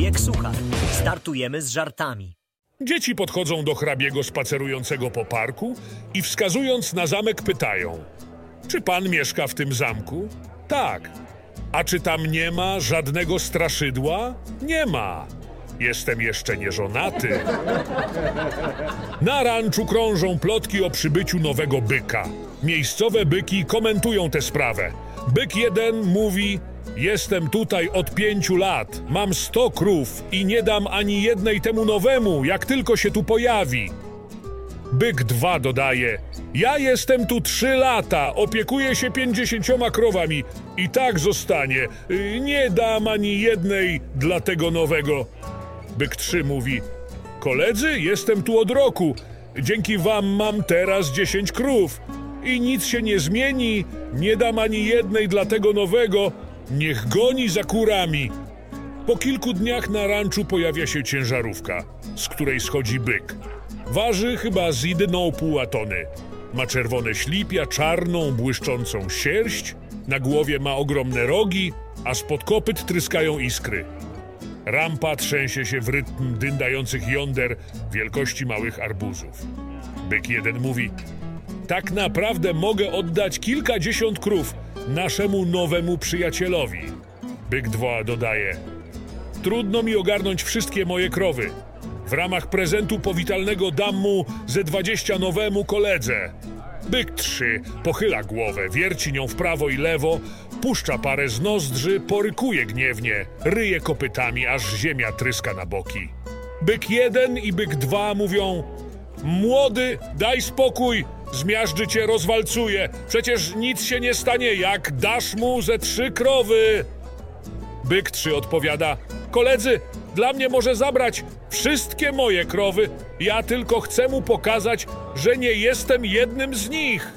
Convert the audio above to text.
Zbigniek Suchar. Startujemy z żartami. Dzieci podchodzą do hrabiego spacerującego po parku i wskazując na zamek pytają: Czy pan mieszka w tym zamku? Tak. A czy tam nie ma żadnego straszydła? Nie ma. Jestem jeszcze nieżonaty. Na ranczu krążą plotki o przybyciu nowego byka. Miejscowe byki komentują tę sprawę. Byk jeden mówi: Jestem tutaj od pięciu lat, mam sto krów i nie dam ani jednej temu nowemu, jak tylko się tu pojawi. Byk dwa dodaje: Ja jestem tu trzy lata, opiekuję się pięćdziesięcioma krowami i tak zostanie. Y, Nie dam ani jednej dla tego nowego. Byk trzy mówi: Koledzy, jestem tu od roku. Dzięki wam mam teraz dziesięć krów. I nic się nie zmieni, nie dam ani jednej dla tego nowego. Niech goni za kurami. Po kilku dniach na ranczu pojawia się ciężarówka, z której schodzi byk. Waży chyba z jedną pół tony. Ma czerwone ślipia, czarną, błyszczącą sierść, na głowie ma ogromne rogi, a spod kopyt tryskają iskry. Rampa trzęsie się w rytm dyndających jąder wielkości małych arbuzów. Byk jeden mówi: Tak naprawdę mogę oddać kilkadziesiąt krów naszemu nowemu przyjacielowi. Byk dwa dodaje: Trudno mi ogarnąć wszystkie moje krowy. W ramach prezentu powitalnego dam mu ze dwadzieścia nowemu koledze. Byk trzy pochyla głowę, wierci nią w prawo i lewo, puszcza parę z nozdrzy, porykuje gniewnie, ryje kopytami, aż ziemia tryska na boki. Byk jeden i byk dwa mówią: Młody, daj spokój, zmiażdży cię, rozwalcuje. Przecież nic się nie stanie, jak dasz mu ze trzy krowy. Byk trzy odpowiada: Koledzy, dla mnie może zabrać wszystkie moje krowy. Ja tylko chcę mu pokazać, że nie jestem jednym z nich.